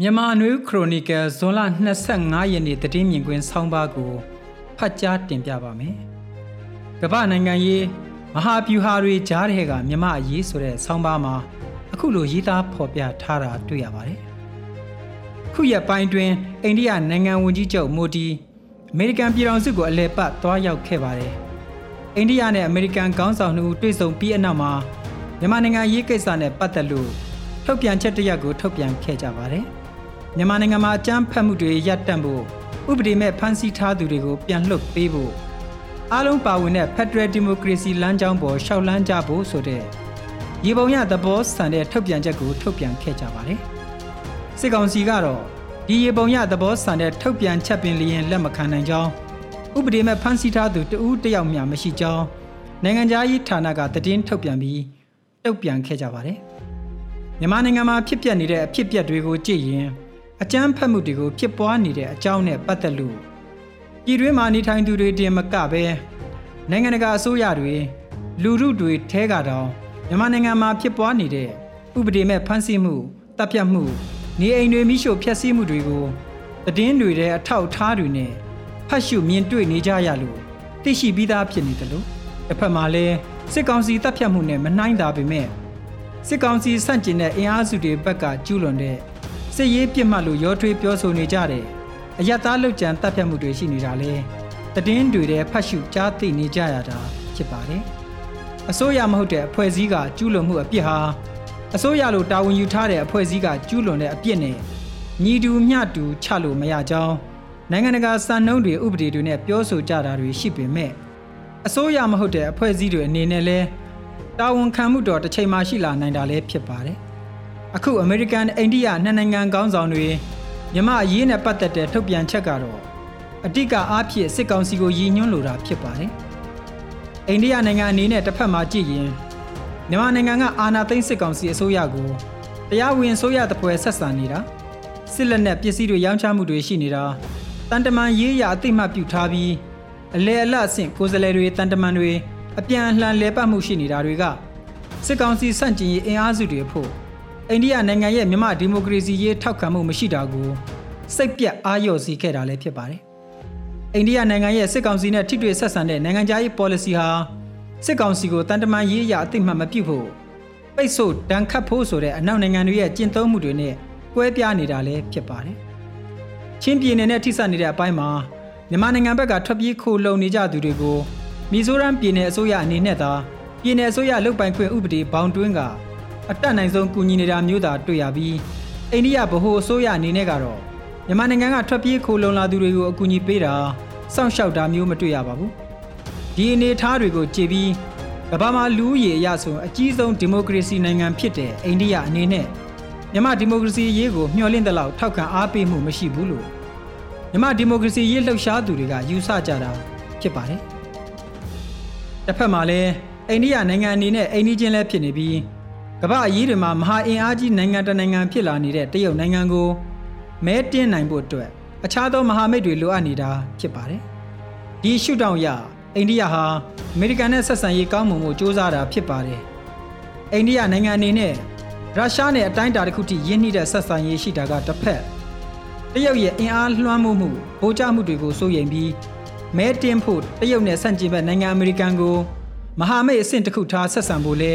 မြန်မာနွေခရိုနီကယ်ဇွန်လ25ရက်နေ့တည်င်းမြင်ကွင်းဆောင်းပါးကိုဖတ်ကြားတင်ပြပါမယ်။ကမ္ဘာနိုင်ငံရေးမဟာဗျူဟာတွေကြားတဲ့ကမြမအရေးဆိုတဲ့ဆောင်းပါးမှာအခုလိုရေးသားဖော်ပြထားတာတွေ့ရပါတယ်။ခုရက်ပိုင်းတွင်အိန္ဒိယနိုင်ငံဝန်ကြီးချုပ်မိုဒီအမေရိကန်ပြည်ထောင်စုကိုအလဲပတ်သွားရောက်ခဲ့ပါတယ်။အိန္ဒိယနဲ့အမေရိကန်ခေါင်းဆောင်တို့တွေ့ဆုံပြီးအနောက်မှာမြန်မာနိုင်ငံရေးကိစ္စနဲ့ပတ်သက်လို့ထုတ်ပြန်ချက်တရက်ကိုထုတ်ပြန်ခဲ့ကြပါတယ်။ မြန်မာနိုင်ငံမှာအကြမ်းဖက်မှုတွေရပ်တန့်ဖို့ဥပဒေမဲ့ဖမ်းဆီးထားသူတွေကိုပြန်လွှတ်ပေးဖို့အားလုံးပါဝင်တဲ့ Federal Democracy လမ်းကြောင်းပေါ်ရှောက်လန်းကြဖို့ဆိုတဲ့ရေပုံရသဘောဆန်တဲ့ထုတ်ပြန်ချက်ကိုထုတ်ပြန်ခဲ့ကြပါတယ်။စစ်ကောင်စီကတော့ဒီရေပုံရသဘောဆန်တဲ့ထုတ်ပြန်ချက်ပင်လျင်လက်မခံနိုင်ကြောင်းဥပဒေမဲ့ဖမ်းဆီးထားသူတဦးတယောက်မျှမရှိကြောင်းနိုင်ငံသားရေးဌာနကတည်င်းထုတ်ပြန်ပြီးတုတ်ပြန်ခဲ့ကြပါတယ်။မြန်မာနိုင်ငံမှာဖြစ်ပျက်နေတဲ့အဖြစ်ပျက်တွေကိုကြည့်ရင် အကြမ်းဖက်မှုတွေကိုဖြစ်ပွားနေတဲ့အကြောင်းနဲ့ပတ်သက်လို့ပြည်တွင်းမှာနေထိုင်သူတွေတင်မကပဲနိုင်ငံတကာအစိုးရတွေလူမှုတွေထဲကတောင်မြန်မာနိုင်ငံမှာဖြစ်ပွားနေတဲ့ဥပဒေမဲ့ဖမ်းဆီးမှုတပ်ဖြတ်မှုနေအိမ်တွေမိရှို့ဖျက်ဆီးမှုတွေကိုသတင်းတွေထဲအထောက်အထားတွေနဲ့ဖတ်ရှုမြင်တွေ့နေကြရလို့သိရှိပြီးသားဖြစ်နေတယ်လို့တစ်ဖက်မှာလည်းစစ်ကောင်စီတပ်ဖြတ်မှုနဲ့မနှိုင်းတာပေမဲ့စစ်ကောင်စီဆန့်ကျင်တဲ့အင်အားစုတွေဘက်ကကျူးလွန်တဲ့ စစ်ရေးပြစ်မှတ်လို့ရောထွေးပြောဆိုနေကြတယ်အယက်သားလုတ်ကြံတပ်ဖြတ်မှုတွေရှိနေတာလေတည်င်းတွေတဲ့ဖတ်ရှုကြားသိနေကြရတာဖြစ်ပါတယ်အစိုးရမဟုတ်တဲ့အဖွဲ့အစည်းကကျူးလွန်မှုအပြစ်ဟာအစိုးရလိုတာဝန်ယူထားတဲ့အဖွဲ့အစည်းကကျူးလွန်တဲ့အပြစ်နဲ့ညီတူမျှတူချလို့မရကြောင်းနိုင်ငံတကာစံနှုန်းတွေဥပဒေတွေနဲ့ပြောဆိုကြတာတွေရှိပေမဲ့အစိုးရမဟုတ်တဲ့အဖွဲ့အစည်းတွေအနေနဲ့လဲတာဝန်ခံမှုတော့တစ်ချိန်မှရှိလာနိုင်တာလည်းဖြစ်ပါတယ်။ အခုအမေရိကန်အိန္ဒိယနှစ်နိုင်ငံခေါင်းဆောင်တွေမြမအရေးနဲ့ပတ်သက်တဲ့ထုတ်ပြန်ချက်ကတော့အတိကအားဖြင့်စစ်ကောင်စီကိုရည်ညွှန်းလိုတာဖြစ်ပါတယ်။အိန္ဒိယနိုင်ငံအနေနဲ့တစ်ဖက်မှာကြည့်ရင်မြန်မာနိုင်ငံကအာဏာသိမ်းစစ်ကောင်စီအစိုးရကိုတရားဝင်ဆိုရတဲ့ပွဲဆက်ဆံနေတာစစ်လက်နက်ပစ္စည်းတွေရောင်းချမှုတွေရှိနေတာတန်တမန်ရေးရအသိမှတ်ပြုထားပြီးအလဲအလတ်အဆင့်ကိုယ်စားလှယ်တွေတန်တမန်တွေအပြန်အလှန်လဲပတ်မှုရှိနေတာတွေကစစ်ကောင်စီစန့်ကျင်ရေးအင်အားစုတွေဖို့ အိန္ဒိယနိုင်ငံရဲ့မြမဒီမိုကရေစီရေးထောက်ခံမှုမရှိတာကိုစိတ်ပြတ်အာရုံစီခဲ့တာလည်းဖြစ်ပါတယ်။အိန္ဒိယနိုင်ငံရဲ့စစ်ကောင်စီနဲ့ထိတွေ့ဆက်ဆံတဲ့နိုင်ငံခြားရေး policy ဟာစစ်ကောင်စီကိုတန်တမာရေးအရာအသိမှတ်မပြုဖို့ပိတ်ဆို့ဒဏ်ခတ်ဖို့ဆိုတဲ့အနောက်နိုင်ငံတွေရဲ့ကျင့်သုံးမှုတွေနဲ့ကွဲပြားနေတာလည်းဖြစ်ပါတယ်။ချင်းပြည်နယ်နဲ့ထိစပ်နေတဲ့အပိုင်းမှာမြန်မာနိုင်ငံဘက်ကထွက်ပြေးခိုလုံနေကြသူတွေကိုမီဇိုရမ်ပြည်နယ်အစိုးရအနေနဲ့သာပြည်နယ်အစိုးရလုတ်ပိုင်ခွင့်ဥပဒေဘောင်တွင်းက အတက်နိုင်ဆုံးကူညီနေတာမျိုးသာတွေ့ရပြီးအိန္ဒိယဗဟိုအစိုးရအနေနဲ့ကတော့မြန်မာနိုင်ငံကထွက်ပြေးခိုလုံလာသူတွေကိုအကူအညီပေးတာစောင့်ရှောက်တာမျိုးမတွေ့ရပါဘူးဒီအနေအထားတွေကိုကြည်ပြီးကမ္ဘာမှာလူဦးရေအရဆိုအကြီးဆုံးဒီမိုကရေစီနိုင်ငံဖြစ်တဲ့အိန္ဒိယအနေနဲ့မြန်မာဒီမိုကရေစီရေးကိုမျှော်လင့်တဲ့လောက်ထောက်ခံအားပေးမှုမရှိဘူးလို့မြန်မာဒီမိုကရေစီရေးလှုပ်ရှားသူတွေကယူဆကြတာဖြစ်ပါတယ်တစ်ဖက်မှာလည်းအိန္ဒိယနိုင်ငံအနေနဲ့အိန္ဒိချင်းလည်းဖြစ်နေပြီး ကမ္ဘာအရေးတွေမှာမဟာအင်အားကြီးနိုင်ငံတနိုင်ငံဖြစ်လာနေတဲ့တရုတ်နိုင်ငံကိုမဲတင်းနိုင်ဖို့အတွက်အခြားသောမဟာမိတ်တွေလိုအပ်နေတာဖြစ်ပါတယ်။ဒီရှုထောင့်ရအိန္ဒိယဟာအမေရိကန်နဲ့ဆက်ဆံရေးကောင်းမွန်မှုစ조사တာဖြစ်ပါတယ်။အိန္ဒိယနိုင်ငံအနေနဲ့ရုရှားနဲ့အတိုင်းအတာတစ်ခုထိရင်းနှီးတဲ့ဆက်ဆံရေးရှိတာကတစ်ဖက်တရုတ်ရဲ့အင်အားလွှမ်းမိုးမှုဗိုလ်ချမှုတွေကိုစိုးရိမ်ပြီးမဲတင်းဖို့တရုတ်နဲ့ဆန့်ကျင်ဘက်နိုင်ငံအမေရိကန်ကိုမဟာမိတ်အဆင့်တစ်ခုထားဆက်ဆံဖို့လဲ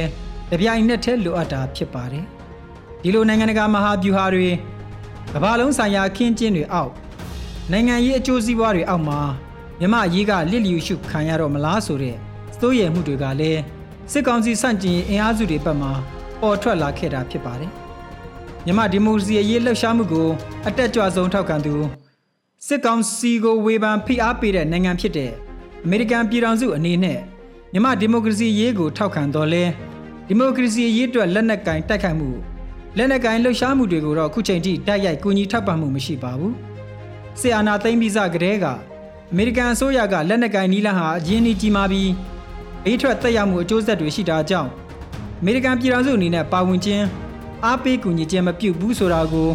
တပြိုင်နက်တည်းလိုအပ်တာဖြစ်ပါတယ်ဒီလိုနိုင်ငံတကာမဟာဗျူဟာတွေကမ္ဘာလုံးဆိုင်ရာခင်းကျင်းတွေအောက်နိုင်ငံရေးအကျိုးစီးပွားတွေအောက်မှာမြမရေးကလစ်လျူရှုခံရတော့မလားဆိုတဲ့စိုးရိမ်မှုတွေကလည်းစစ်ကောင်စီစန့်ကျင်အင်အားစုတွေဘက်မှပေါ်ထွက်လာခဲ့တာဖြစ်ပါတယ်မြမဒီမိုကရေစီရေးလှုပ်ရှားမှုကိုအတက်ကြွဆုံးထောက်ခံသူစစ်ကောင်စီကိုဝေဖန်ဖိအားပေးတဲ့နိုင်ငံဖြစ်တဲ့အမေရိကန်ပြည်ထောင်စုအနေနဲ့မြမဒီမိုကရေစီရေးကိုထောက်ခံတော်လဲ ဒီမိုကရေစီရေးအတွက်လက်နက်ကင်တိုက်ခိုက်မှုလက်နက်ကင်လှုပ်ရှားမှုတွေကိုတော့အခုချိန်ထိတိုက်ရိုက်ကူညီထောက်ပံ့မှုမရှိပါဘူး။ဆီအာနာသိမ့်ပြီးစကတည်းကအမေရိကန်အစိုးရကလက်နက်ကင်နီးလန်းဟာအရင်းနှီးကြီးမားပြီးဘေးထွက်သက်ရောက်မှုအကျိုးဆက်တွေရှိတာကြောင့်အမေရိကန်ပြည်ထောင်စုအနေနဲ့ပါဝင်ခြင်းအားပေးကူညီခြင်းမပြုဘူးဆိုတာကို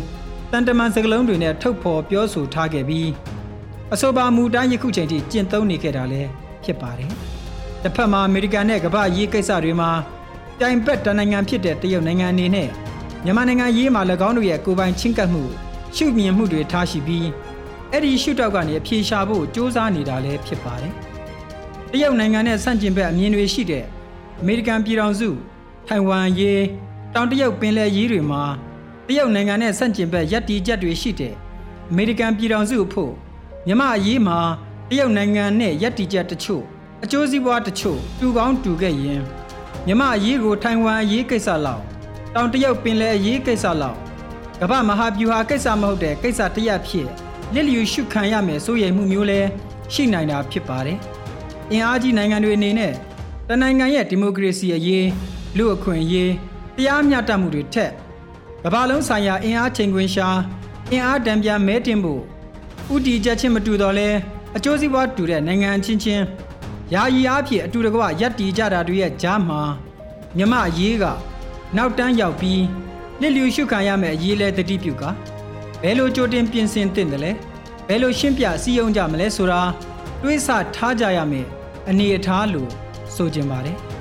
တန်တမန်စကလုံးတွေနဲ့ထုတ်ဖော်ပြောဆိုထားခဲ့ပြီးအဆိုပါမူတိုင်းယခုချိန်ထိကျင့်သုံးနေခဲ့တာလည်းဖြစ်ပါတယ်။တစ်ဖက်မှာအမေရိကန်နဲ့ကမ္ဘာရေးကိစ္စတွေမှာ ပြိုင်ဘက်တနိုင်ငံဖြစ်တဲ့တရုတ်နိုင်ငံအနေနဲ့မြန်မာနိုင်ငံရေးမှာ၎င်းတို့ရဲ့ကိုပိုင်ချင်းကပ်မှုရှုမြင်မှုတွေထားရှိပြီးအဲ့ဒီရှုထောက်ကနေအဖြေရှာဖို့စ조사နေတာလည်းဖြစ်ပါတယ်။တရုတ်နိုင်ငံနဲ့ဆန့်ကျင်ဘက်အမြင်တွေရှိတဲ့အမေရိကန်ပြည်ထောင်စုထိုင်ဝမ်ရေးတောင်တရုတ်ပင်လယ်ရေးတွေမှာတရုတ်နိုင်ငံနဲ့ဆန့်ကျင်ဘက်ရပ်တည်ချက်တွေရှိတဲ့အမေရိကန်ပြည်ထောင်စုအဖို့မြမအရေးမှာတရုတ်နိုင်ငံနဲ့ရပ်တည်ချက်တချို့အကျိုးစီးပွားတချို့တူကောင်းတူခဲ့ရင် မြမအရေးကိုထိုင်ဝမ်အရေးကိစ္စလောက်တောင်တရုတ်ပင်လယ်အရေးကိစ္စလောက်ကမ္ဘာမဟာဗျူဟာကိစ္စမဟုတ်တဲ့ကိစ္စတစ်ရပ်ဖြစ်လစ်လျူရှုခံရမယ်စိုးရိမ်မှုမျိုးလဲရှိနိုင်တာဖြစ်ပါတယ်။အင်အားကြီးနိုင်ငံတွေအနေနဲ့တနိုင်ငံရဲ့ဒီမိုကရေစီအရေးလူအခွင့်အရေးတရားမျှတမှုတွေထက်ကမ္ဘာလုံးဆိုင်ရာအင်အားချိန်ခွင်ရှာအင်အားတံပြန်မဲတင်ဖို့ဥတီချက်ချင်းမတူတော့လဲအကျိုးစီးပွားတူတဲ့နိုင်ငံချင်းချင်း ယာယီအားဖြင့်အတူတကွရပ်တည်ကြတာတွေရဲ့ကြားမှာမြမအရေးကနောက်တန်းရောက်ပြီးလစ်လျူရှုခံရမယ့်အရေးလဲတတိပြုကဘယ်လိုကြိုတင်ပြင်ဆင်သင့်တယ်လဲဘယ်လိုရှင်းပြစည်းရုံးကြမလဲဆိုတာတွေးဆထားကြရမယ်အနေအထားလို့ဆိုကြပါတယ်